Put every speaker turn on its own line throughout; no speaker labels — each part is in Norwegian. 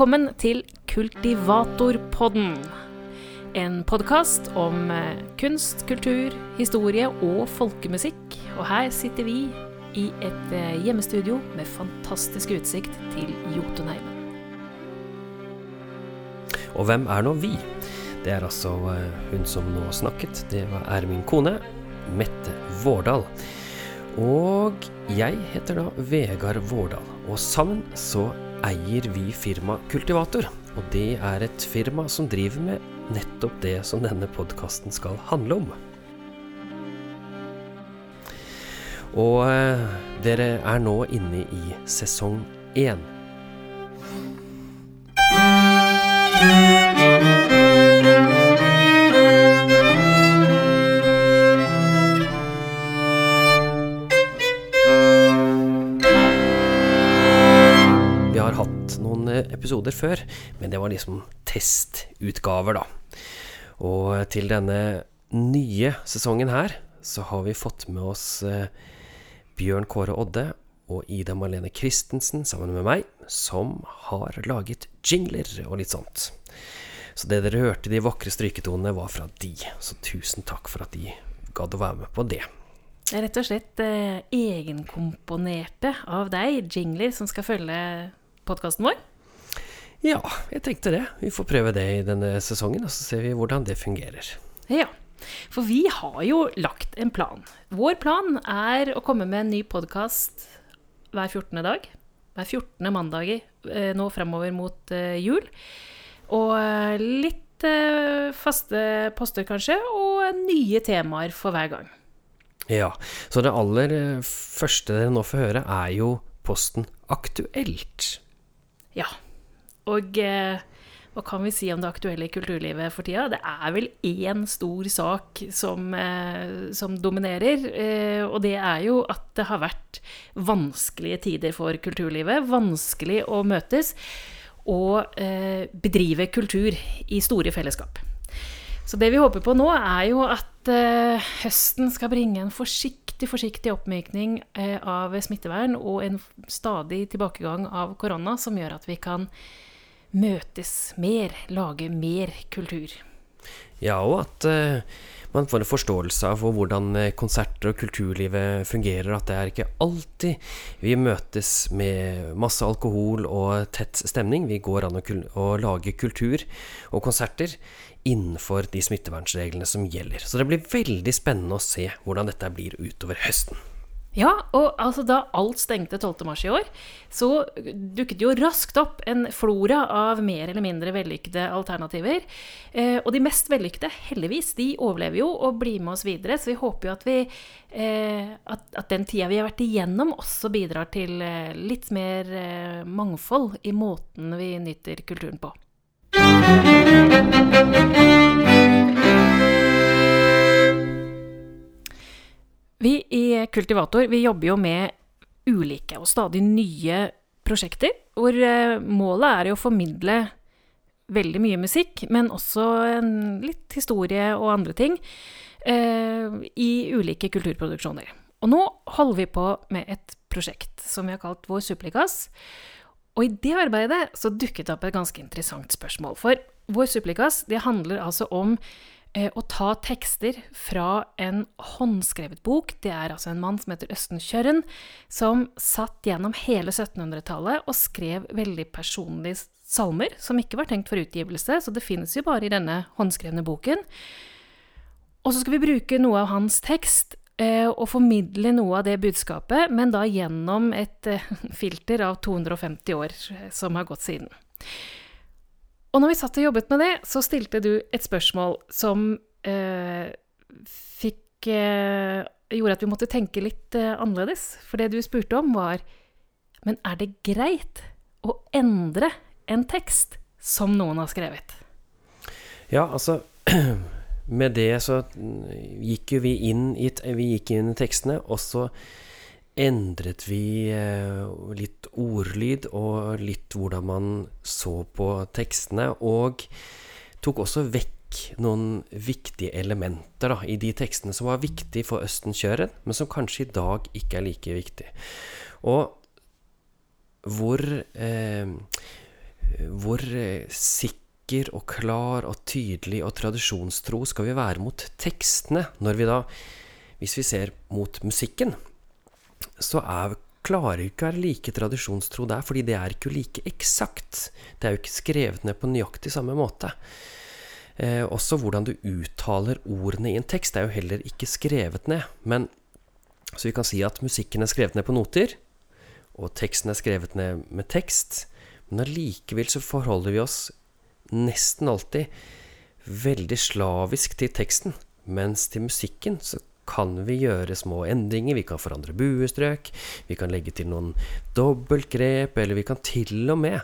Velkommen til Kultivatorpodden. En podkast om eh, kunst, kultur, historie og folkemusikk. Og her sitter vi i et eh, hjemmestudio med fantastisk utsikt til Jotunheimen.
Og hvem er nå vi? Det er altså eh, hun som nå snakket. Det er min kone, Mette Vårdal. Og jeg heter da Vegard Vårdal. Og sammen så eier vi firma Kultivator. Og det er et firma som driver med nettopp det som denne podkasten skal handle om. Og eh, dere er nå inne i sesong én. Vi episoder før, men det var liksom testutgaver, da. Og til denne nye sesongen her, så har vi fått med oss eh, Bjørn Kåre Odde og Ida Marlene Christensen sammen med meg, som har laget jingler og litt sånt. Så det dere hørte, de vakre stryketonene, var fra de. Så tusen takk for at de gadd å være med på det.
Rett og slett eh, egenkomponerte av deg, jingler, som skal følge podkasten vår.
Ja, jeg tenkte det. Vi får prøve det i denne sesongen, og så ser vi hvordan det fungerer.
Ja, for vi har jo lagt en plan. Vår plan er å komme med en ny podkast hver 14. dag. Hver 14. mandag eh, nå fremover mot eh, jul. Og eh, litt faste poster, kanskje, og nye temaer for hver gang.
Ja, så det aller første dere nå får høre, er jo posten Aktuelt.
Ja. Og eh, hva kan vi si om det aktuelle kulturlivet for tida? Det er vel én stor sak som, eh, som dominerer, eh, og det er jo at det har vært vanskelige tider for kulturlivet. Vanskelig å møtes og eh, bedrive kultur i store fellesskap. Så det vi håper på nå, er jo at eh, høsten skal bringe en forsiktig, forsiktig oppmykning eh, av smittevern og en stadig tilbakegang av korona, som gjør at vi kan møtes mer, lage mer kultur.
Ja, og at uh, man får en forståelse av hvordan eh, konserter og kulturlivet fungerer. At det er ikke alltid vi møtes med masse alkohol og tett stemning. Vi går an å, kul å lage kultur og konserter innenfor de smittevernreglene som gjelder. Så det blir veldig spennende å se hvordan dette blir utover høsten.
Ja, og altså da alt stengte 12. mars i år, så dukket jo raskt opp en flora av mer eller mindre vellykkede alternativer. Eh, og de mest vellykkede, heldigvis, de overlever jo og blir med oss videre. Så vi håper jo at, vi, eh, at, at den tida vi har vært igjennom, også bidrar til eh, litt mer eh, mangfold i måten vi nyter kulturen på. Vi i Kultivator vi jobber jo med ulike og stadig nye prosjekter, hvor eh, målet er å formidle veldig mye musikk, men også litt historie og andre ting, eh, i ulike kulturproduksjoner. Og nå holder vi på med et prosjekt som vi har kalt Vår suplikas. Og i det arbeidet så dukket det opp et ganske interessant spørsmål. For Vår suplikas, det handler altså om å ta tekster fra en håndskrevet bok. Det er altså en mann som heter Østen Kjørren, som satt gjennom hele 1700-tallet og skrev veldig personlige salmer, som ikke var tenkt for utgivelse, så det finnes jo bare i denne håndskrevne boken. Og så skal vi bruke noe av hans tekst eh, og formidle noe av det budskapet, men da gjennom et eh, filter av 250 år eh, som har gått siden. Og når vi satt og jobbet med det, så stilte du et spørsmål som eh, fikk eh, Gjorde at vi måtte tenke litt eh, annerledes. For det du spurte om, var Men er det greit å endre en tekst som noen har skrevet?
Ja, altså Med det så gikk jo vi inn i, vi inn i tekstene, og så endret vi eh, litt ordlyd og litt hvordan man så på tekstene, og tok også vekk noen viktige elementer da, i de tekstene som var viktige for Østenkjøret, men som kanskje i dag ikke er like viktig. Og hvor eh, hvor eh, sikker og klar og tydelig og tradisjonstro skal vi være mot tekstene når vi da, hvis vi ser mot musikken, så er, klarer ikke å være like tradisjonstro der, fordi det er ikke like eksakt. Det er jo ikke skrevet ned på nøyaktig samme måte. Eh, også hvordan du uttaler ordene i en tekst er jo heller ikke skrevet ned. Men Så vi kan si at musikken er skrevet ned på noter, og teksten er skrevet ned med tekst. Men allikevel så forholder vi oss nesten alltid veldig slavisk til teksten. Mens til musikken så kan vi gjøre små endringer. Vi kan forandre buestrøk, vi kan legge til noen dobbeltgrep, eller vi kan til og med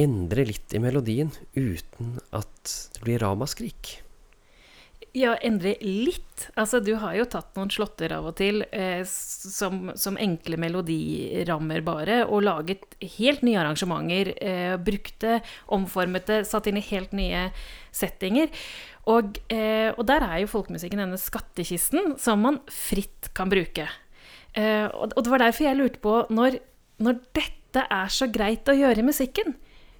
endre litt i melodien uten at det blir ramaskrik.
Ja, endre litt. Altså, du har jo tatt noen slåtter av og til eh, som, som, enkle melodirammer bare, og laget helt nye arrangementer. Eh, brukte, omformet det, satt inn i helt nye settinger. Og, eh, og, der er jo folkemusikken denne skattkisten som man fritt kan bruke. Eh, og, og, det var derfor jeg lurte på, når, når dette er så greit å gjøre i musikken,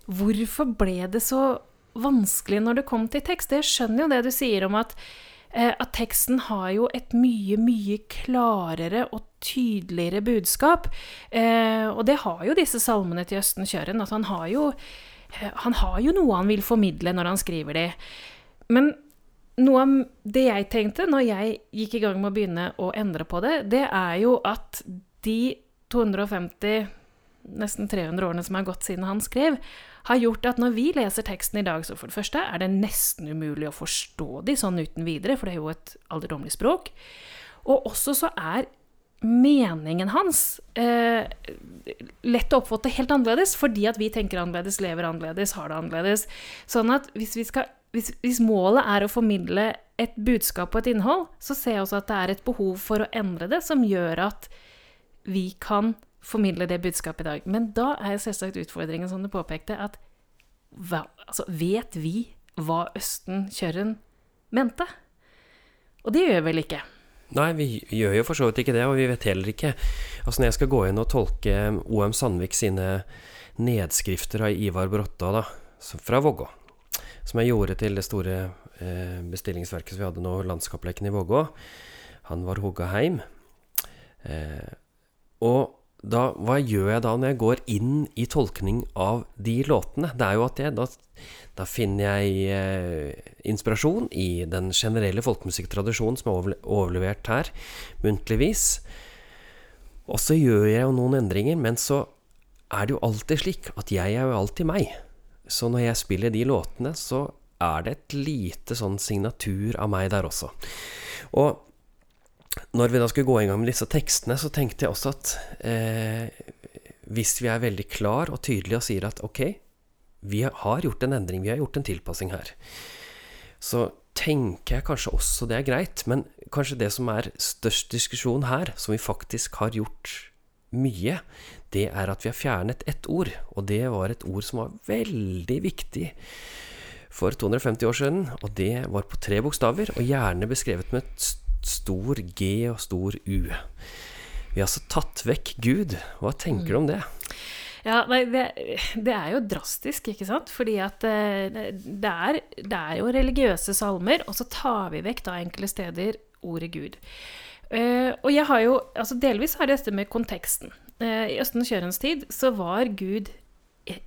hvorfor ble det så vanskelig når det kom til tekst. Jeg skjønner jo det du sier om at, eh, at teksten har jo et mye, mye klarere og tydeligere budskap. Eh, og det har jo disse salmene til Østen Kjøren. At han har jo eh, han har jo noe han vil formidle når han skriver de. Men noe av det jeg tenkte når jeg gikk i gang med å begynne å endre på det, det er jo at de 250, nesten 300 årene som er gått siden han skrev, har gjort at når vi leser teksten i dag, så for det første er det nesten umulig å forstå de sånn uten videre, for det er jo et alderdommelig språk. Og også så er meningen hans eh, lett å oppfatte helt annerledes, fordi at vi tenker annerledes, lever annerledes, har det annerledes. Sånn at hvis, skal, hvis, hvis målet er å formidle et budskap og et innhold, så ser jeg også at det er et behov for å endre det, som gjør at vi kan formidle det budskapet i dag. Men da er selvsagt utfordringen, som du påpekte, at hva, altså, vet vi hva Østen Kjørren mente? Og det gjør vi vel ikke?
Nei, vi gjør jo for så vidt ikke det, og vi vet heller ikke Altså Når jeg skal gå inn og tolke OM Sandvik sine nedskrifter av Ivar Brotta da, fra Vågå, som jeg gjorde til det store eh, bestillingsverket som vi hadde nå, Landskapsleken i Vågå Han var hogga heim. Eh, og da, hva gjør jeg da når jeg går inn i tolkning av de låtene? Det er jo at jeg, da, da finner jeg eh, inspirasjon i den generelle folkemusikktradisjonen som er overlevert her muntligvis. Og så gjør jeg jo noen endringer, men så er det jo alltid slik at jeg er jo alltid meg. Så når jeg spiller de låtene, så er det et lite sånn signatur av meg der også. Og når vi da skulle gå i gang med disse tekstene, så tenkte jeg også at eh, hvis vi er veldig klar og tydelige og sier at ok, vi har gjort en endring, vi har gjort en tilpassing her, så tenker jeg kanskje også det er greit. Men kanskje det som er størst diskusjon her, som vi faktisk har gjort mye, det er at vi har fjernet ett ord. Og det var et ord som var veldig viktig for 250 år siden. Og det var på tre bokstaver, og gjerne beskrevet med et stor G og stor U. Vi har altså tatt vekk Gud. Hva tenker du om det?
Ja, nei, det, det, er jo drastisk, ikke sant? Fordi at eh, det er, det er, jo religiøse salmer, og så tar vi vekk da enkelte steder ordet Gud. Uh, og jeg har jo altså Delvis har det dette med konteksten. Uh, I Østen Kjørens tid så var Gud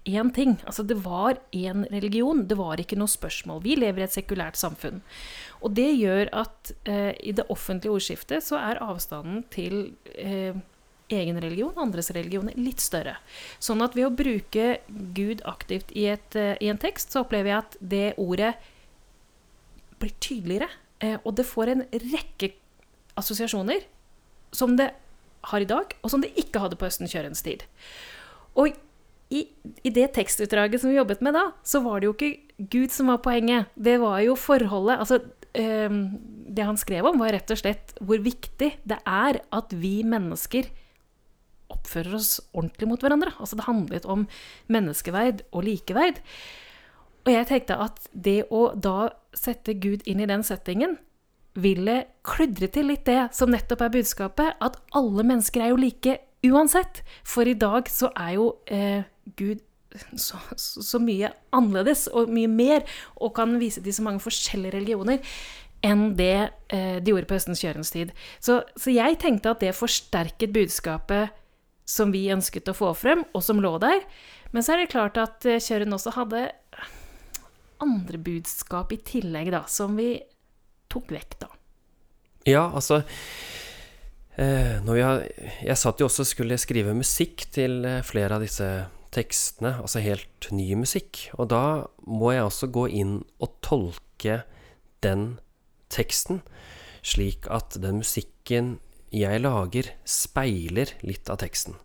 én ting. Altså det var én religion. Det var ikke noe spørsmål. Vi lever i et sekulært samfunn. Og det gjør at eh, i det offentlige ordskiftet så er avstanden til eh, egen religion, andres religion, litt større. Sånn at ved å bruke Gud aktivt i, et, eh, i en tekst, så opplever jeg at det ordet blir tydeligere. Eh, og det får en rekke assosiasjoner som det har i dag, og som det ikke hadde på Østen Kjørens tid. Og i, i, det tekstutdraget som vi jobbet med da, så var det jo ikke Gud som var poenget. Det var jo forholdet Altså, det han skrev om, var rett og slett hvor viktig det er at vi mennesker oppfører oss ordentlig mot hverandre. Altså det handlet om menneskeverd og likeverd. Og jeg tenkte at det å da sette Gud inn i den settingen ville kludre til litt det som nettopp er budskapet, at alle mennesker er jo like uansett. For i dag så er jo eh, Gud så, så mye annerledes og mye mer, og kan vise til så mange forskjellige religioner enn det eh, de gjorde på høstens kjørenstid. Så, så jeg tenkte at det forsterket budskapet som vi ønsket å få frem, og som lå der. Men så er det klart at eh, Kjøren også hadde andre budskap i tillegg, da, som vi tok vekk, da.
Ja, altså eh, jeg, jeg satt jo også og skulle skrive musikk til eh, flere av disse tekstene, altså helt ny musikk. Og da må jeg også gå inn og tolke den teksten slik at den musikken jeg lager, speiler litt av teksten.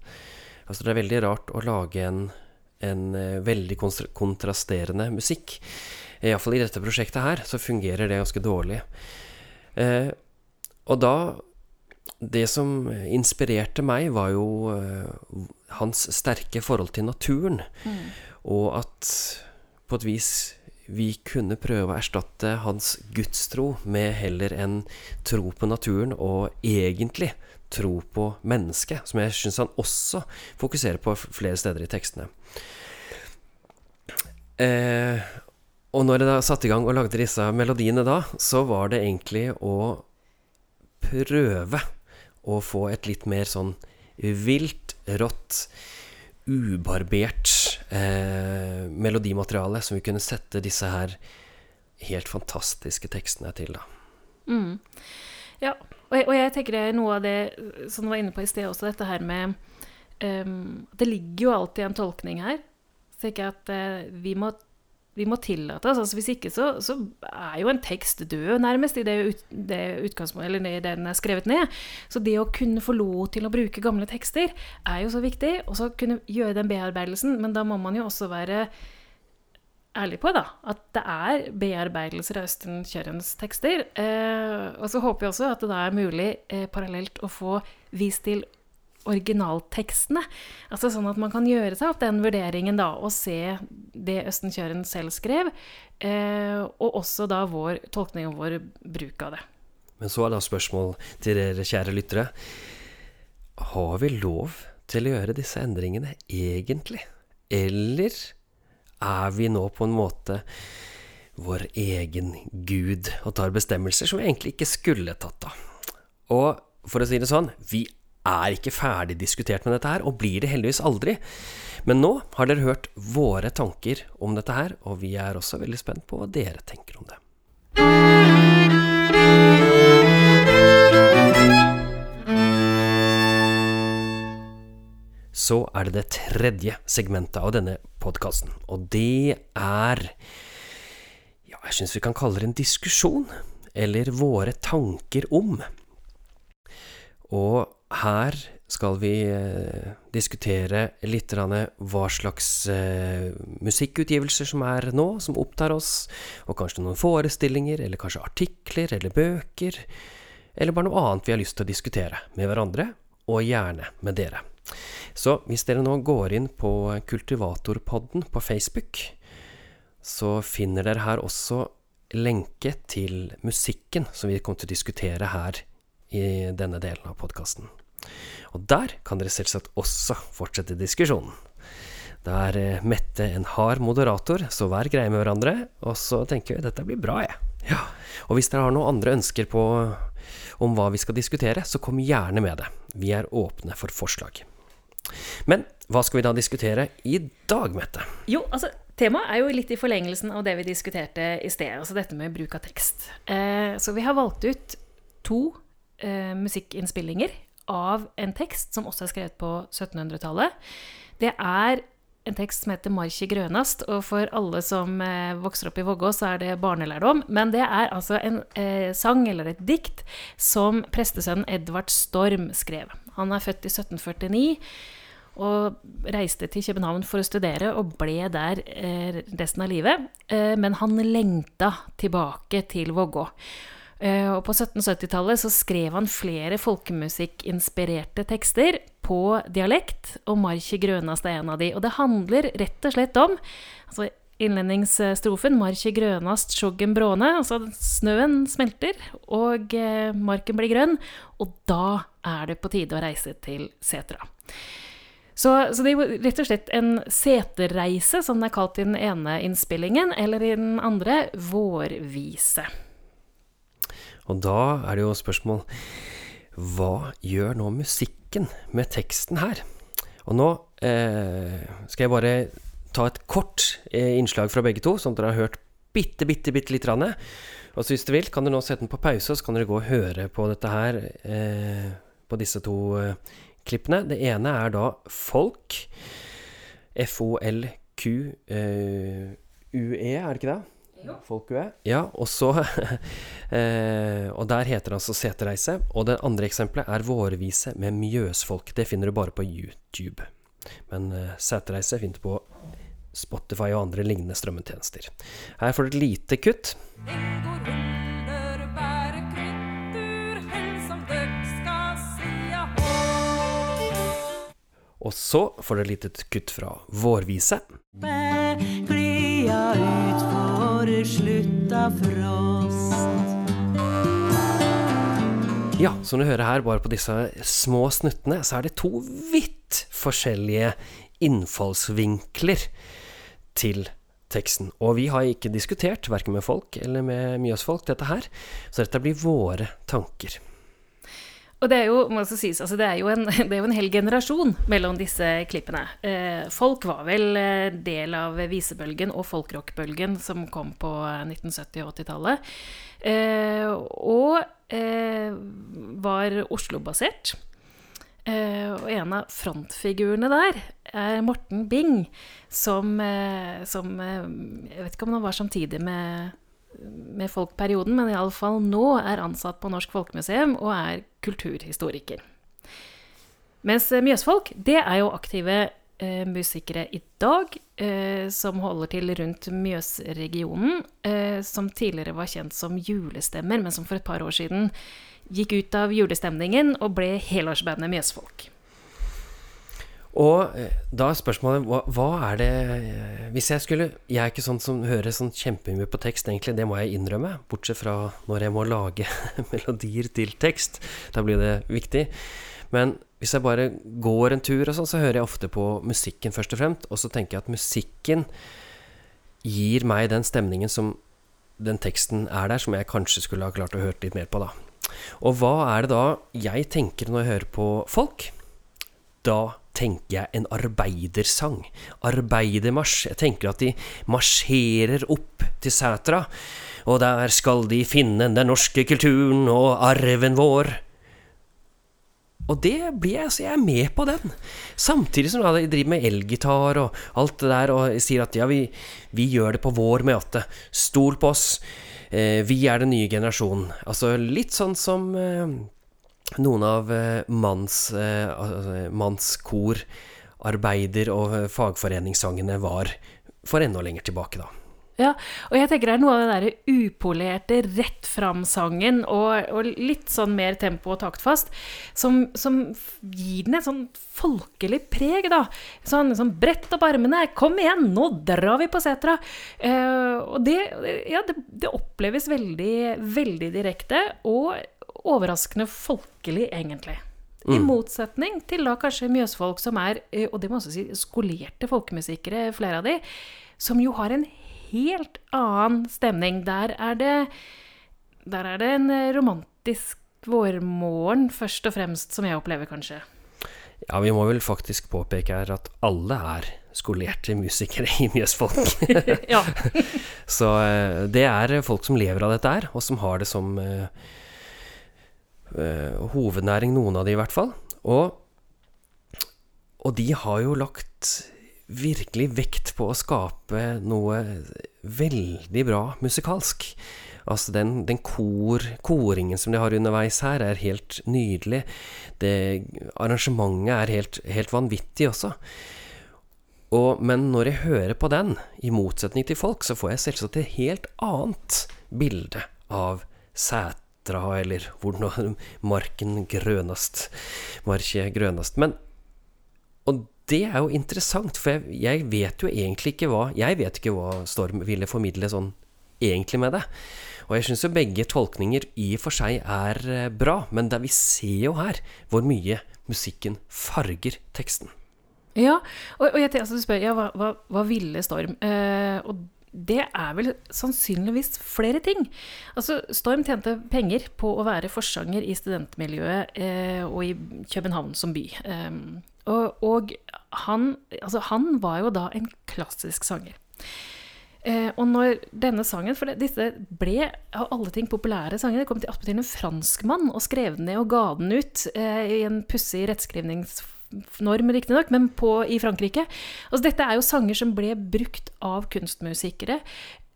Altså det er veldig rart å lage en, en uh, veldig kontrasterende musikk. Iallfall i dette prosjektet her, så fungerer det ganske dårlig. Eh, og da Det som inspirerte meg, var jo uh, hans sterke forhold til naturen. Mm. Og at på et vis vi kunne prøve å erstatte hans gudstro med heller en tro på naturen, og egentlig tro på mennesket, som jeg syns han også fokuserer på flere steder i tekstene. Eh, og når jeg da satte i gang og lagde disse melodiene da, så var det egentlig å prøve å få et litt mer sånn vilt, rått, ubarbert eh, melodimateriale som vi kunne sette disse her helt fantastiske tekstene til, da.
Mm. Ja, og jeg, og jeg, tenker det er noe av det som du var inne på i sted også, dette her med um, Det ligger jo alltid en tolkning her. Så tenker jeg at uh, vi må vi må tillate oss. Altså, hvis ikke så, så, er jo en tekst død, nærmest, i det, ut, det eller det den er skrevet ned. Så det å kunne få lov til å bruke gamle tekster er jo så viktig. Og så kunne gjøre den bearbeidelsen. Men da må man jo også være ærlig på da, at det er bearbeidelser av Østen Kjørens tekster. Eh, og så håper jeg også at det da er mulig eh, parallelt å få vist til originaltekstene. Altså sånn at man kan gjøre seg opp den vurderingen da, og se det Østen Kjøren selv skrev, eh, og også da vår tolkning og vår bruk av det.
Men så er da spørsmål til dere kjære lyttere. Har vi lov til å gjøre disse endringene egentlig? Eller er vi nå på en måte vår egen gud og tar bestemmelser som vi egentlig ikke skulle tatt av? Og for å si det sånn, vi er ikke ferdig diskutert med dette her, og blir det heldigvis aldri. Men nå har dere hørt våre tanker om dette her, og vi er også veldig spent på hva dere tenker om det. Så er det det tredje segmentet av denne podkasten, og det er Ja, jeg syns vi kan kalle det en diskusjon, eller våre tanker om. Og her skal vi eh, diskutere litt hva slags eh, musikkutgivelser som er nå, som opptar oss, og kanskje noen forestillinger, eller kanskje artikler eller bøker, eller bare noe annet vi har lyst til å diskutere med hverandre, og gjerne med dere. Så hvis dere nå går inn på Kultivatorpodden på Facebook, så finner dere her også lenke til musikken som vi kommer til å diskutere her i denne delen av podkasten. Og der kan dere selvsagt også fortsette diskusjonen. Da er eh, Mette en hard moderator, så vær greie med hverandre. Og så tenker vi dette blir bra, jeg. Ja. Og hvis dere har noen andre ønsker på om hva vi skal diskutere, så kom gjerne med det. Vi er åpne for forslag. Men hva skal vi da diskutere i dag, Mette?
Jo, altså Temaet er jo litt i forlengelsen av det vi diskuterte i sted, altså dette med bruk av tekst. Eh, så vi har valgt ut to eh, musikkinnspillinger av en tekst som også er skrevet på 1700-tallet. Det er en tekst som heter 'Marki grønast', og for alle som eh, vokser opp i Vågå, så er det barnelærdom. Men det er altså en eh, sang, eller et dikt, som prestesønnen Edvard Storm skrev. Han er født i 1749 og reiste til København for å studere, og ble der eh, resten av livet. Eh, men han lengta tilbake til Vågå. Eh, og på 1770-tallet så skrev han flere folkemusikkinspirerte tekster på dialekt, og 'Marki grønast' er en av de. Og det handler rett og slett om altså Innledningsstrofen 'Marki grønast sjoggen bråne', altså snøen smelter, og eh, marken blir grønn, og da er det på tide å reise til setra. Så, så, det er jo rett og slett en seterreise, som det er kalt i den ene innspillingen, eller i den andre vårvise.
Og da er det jo spørsmål Hva gjør nå musikken med teksten her? Og nå eh, skal jeg bare ta et kort eh, innslag fra begge to, sånn at dere har hørt bitte, bitte, bitte lite grann. Og så hvis du vil, kan du nå sette den på pause, så kan dere gå og høre på dette her, eh, på disse to eh, klippene. Det ene er da Folk. F-O-L-Q-U-E, er det ikke det? Jo. Ja, og så eh, Og der heter det altså Seterreise. Og det andre eksempelet er Vårvise med Mjøsfolk. Det finner du bare på YouTube. Men Setereise Seterreise finner du på Spotify og andre lignende strømmetjenester. Her får du et lite kutt. Og så får du et lite kutt fra Vårvise. Glia utfor slutta frost. Ja, som du hører her, bare på disse små snuttene, så er det to vidt forskjellige innfallsvinkler til teksten. Og vi har ikke diskutert, verken med folk eller med Mjøsfolk, dette her. Så dette blir våre tanker.
Og det er jo, sies, altså det, er en, det er jo en hel generasjon mellom disse klippene. Eh, folk var vel eh, del av visebølgen og folkrockbølgen som kom på 1970- og 80-tallet. Eh, og eh, var Oslo-basert. Uh, og en av frontfigurene der er Morten Bing, som, som Jeg vet ikke om han var samtidig med, med Folkperioden, men iallfall nå er ansatt på Norsk Folkemuseum og er kulturhistoriker. Mens Mjøsfolk, det er jo aktive musikere i dag, som holder til rundt Mjøsregionen, som tidligere var kjent som Julestemmer, men som for et par år siden gikk ut av julestemningen og ble helårsbandet Mjøsfolk.
Og eh, da er spørsmålet hva, hva, er det eh, Hvis jeg skulle Jeg er ikke sånn som hører sånn kjempemye på tekst, egentlig. Det må jeg innrømme. Bortsett fra når jeg må lage melodier til tekst. Da blir det viktig. Men hvis jeg bare går en tur og sånn, så hører jeg ofte på musikken først og fremst. Og så tenker jeg at musikken gir meg den stemningen som den teksten er der, som jeg kanskje skulle ha klart å hørt litt mer på, da. Og hva er det da jeg tenker når jeg hører på folk? Da tenker jeg en arbeidersang. Arbeidermarsj. Jeg tenker at de marsjerer opp til Sætra, og der skal de finne den norske kulturen og arven vår. Og det blir jeg, så jeg er med på den. Samtidig som de driver med elgitar og alt det der, og sier at ja, vi, vi gjør det på vår måte. Stol på oss eh, Vi er den nye generasjonen. Altså litt sånn som eh, noen av eh, manns, eh, altså, mannskor, arbeider- og eh, fagforeningssangene var for enda lenger tilbake, da.
Ja, og jeg tenker det er noe av det derre upolerte, rett fram-sangen og, og, litt sånn mer tempo og taktfast, som, som, gir den et sånn folkelig preg, da. Sånn, sånn brett opp armene, kom igjen, nå drar vi på setra! Uh, og det, ja, det, det, oppleves veldig, veldig direkte og overraskende folkelig, egentlig. Mm. I motsetning til da kanskje Mjøsfolk, som er, eh, og det må også si, skolerte folkemusikere, flere av de, som jo har en helt annen stemning. Der er det, der er det en romantisk vårmorgen, først og fremst, som jeg opplever, kanskje.
Ja, vi må vel faktisk påpeke her at alle er skolerte musikere i Mjøsfolk. Så eh, det er folk som lever av dette her, og som har det som hovednæring, noen av de i hvert fall. Og, og de har jo lagt virkelig vekt på å skape noe veldig bra musikalsk. Altså den, den kor, koringen som de har underveis her, er helt nydelig. Det, arrangementet er helt, helt vanvittig også. Og, men når jeg hører på den, i motsetning til folk, så får jeg selvsagt et helt annet bilde av Sætra, eller hvor marken grønast, markje grønast. Men Og det er jo interessant, for jeg, jeg, vet jo egentlig ikke hva Jeg vet ikke hva Storm ville formidle sånn egentlig med det. Og jeg syns jo begge tolkninger i og for seg er eh, bra, men vi ser jo her hvor mye musikken farger teksten.
Ja, og, og jeg tenker, altså, du spør ja, hva, hva, hva ville Storm? Eh, og det er vel sannsynligvis flere ting. Altså, Storm tjente penger på å være forsanger i studentmiljøet eh, og i København som by. Eh, og, og han, altså, han var jo da en klassisk sanger. Eh, og når denne sangen For disse ble av alle ting populære sangene, kom til attpåtil en franskmann og skrev den ned og ga den ut eh, i en pussig rettskrivningsnorm, riktignok, men på, i Frankrike. Altså, dette er jo sanger som ble brukt av kunstmusikere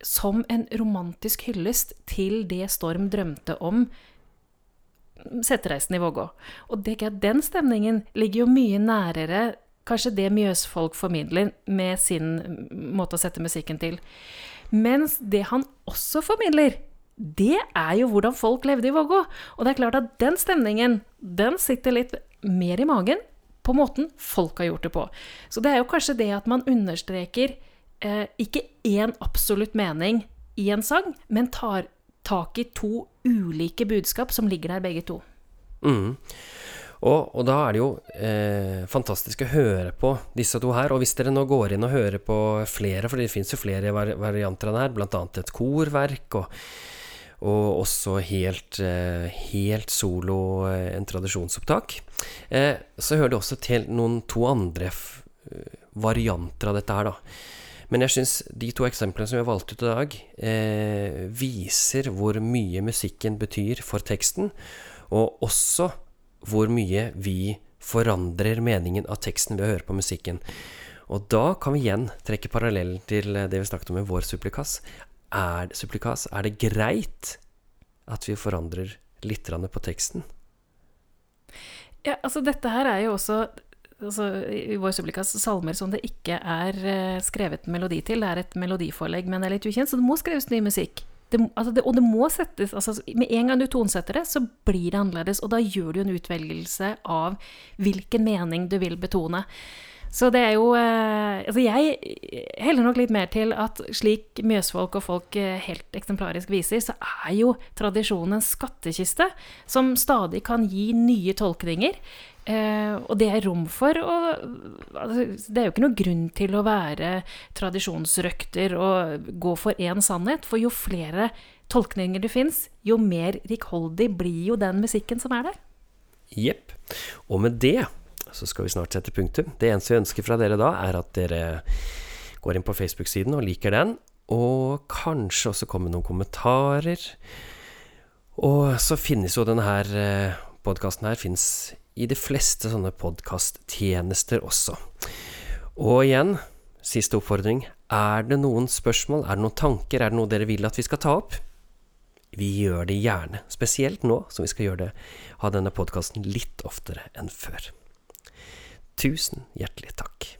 som en romantisk hyllest til det Storm drømte om settereisen i Vågå. Og det, den stemningen ligger jo mye nærere kanskje det Mjøsfolk formidler med sin måte å sette musikken til. Mens det han også formidler, det er jo hvordan folk levde i Vågå. Og det er klart at den stemningen, den sitter litt mer i magen på måten folk har gjort det på. Så det er jo kanskje det at man understreker eh, ikke én absolutt mening i en sang, men tar tak i to ulike budskap som ligger der begge to.
Mm. Og, og, da er det jo eh, fantastisk å høre på disse to her. Og hvis dere nå går inn og hører på flere, for det fins jo flere var varianter av det her, bl.a. et korverk, og, og også helt, eh, helt solo, eh, en tradisjonsopptak, eh, så hører det også til noen to andre varianter av dette her, da. Men jeg syns de to eksemplene som vi har valgt ut i dag, viser hvor mye musikken betyr for teksten, og også hvor mye vi forandrer meningen av teksten ved å høre på musikken. Og da kan vi igjen trekke parallellen til det vi snakket om i vår supplikas. Er supplikas, er det greit at vi forandrer litt på teksten?
Ja, altså dette her er jo også altså, i vår supplikas salmer som det ikke er uh, skrevet melodi til. Det er et melodiforlegg, men det er litt ukjent, så det må skrives ny musikk det, altså det, og det må settes altså Med en gang du tonesetter det, så blir det annerledes. Og da gjør du en utvelgelse av hvilken mening du vil betone. Så det er jo eh, Altså, jeg heller nok litt mer til at slik Mjøsfolk og folk eh, helt eksemplarisk viser, så er jo tradisjonen en skattkiste som stadig kan gi nye tolkninger. Eh, og det er rom for å altså, Det er jo ikke noe grunn til å være tradisjonsrøkter og gå for én sannhet, for jo flere tolkninger det fins, jo mer rikholdig blir jo den musikken som er der.
Jepp. Og med det så skal vi snart sette punktum. Det eneste jeg ønsker fra dere da, er at dere går inn på Facebook-siden og liker den, og kanskje også kommer noen kommentarer. Og så finnes jo denne her eh, podkasten her finnes i de fleste sånne podkasttjenester også. Og igjen, siste oppfordring. Er det noen spørsmål, er det noen tanker, er det noe dere vil at vi skal ta opp? Vi gjør det gjerne, spesielt nå som vi skal gjøre det, ha denne podkasten litt oftere enn før. Tusen hjertelig takk.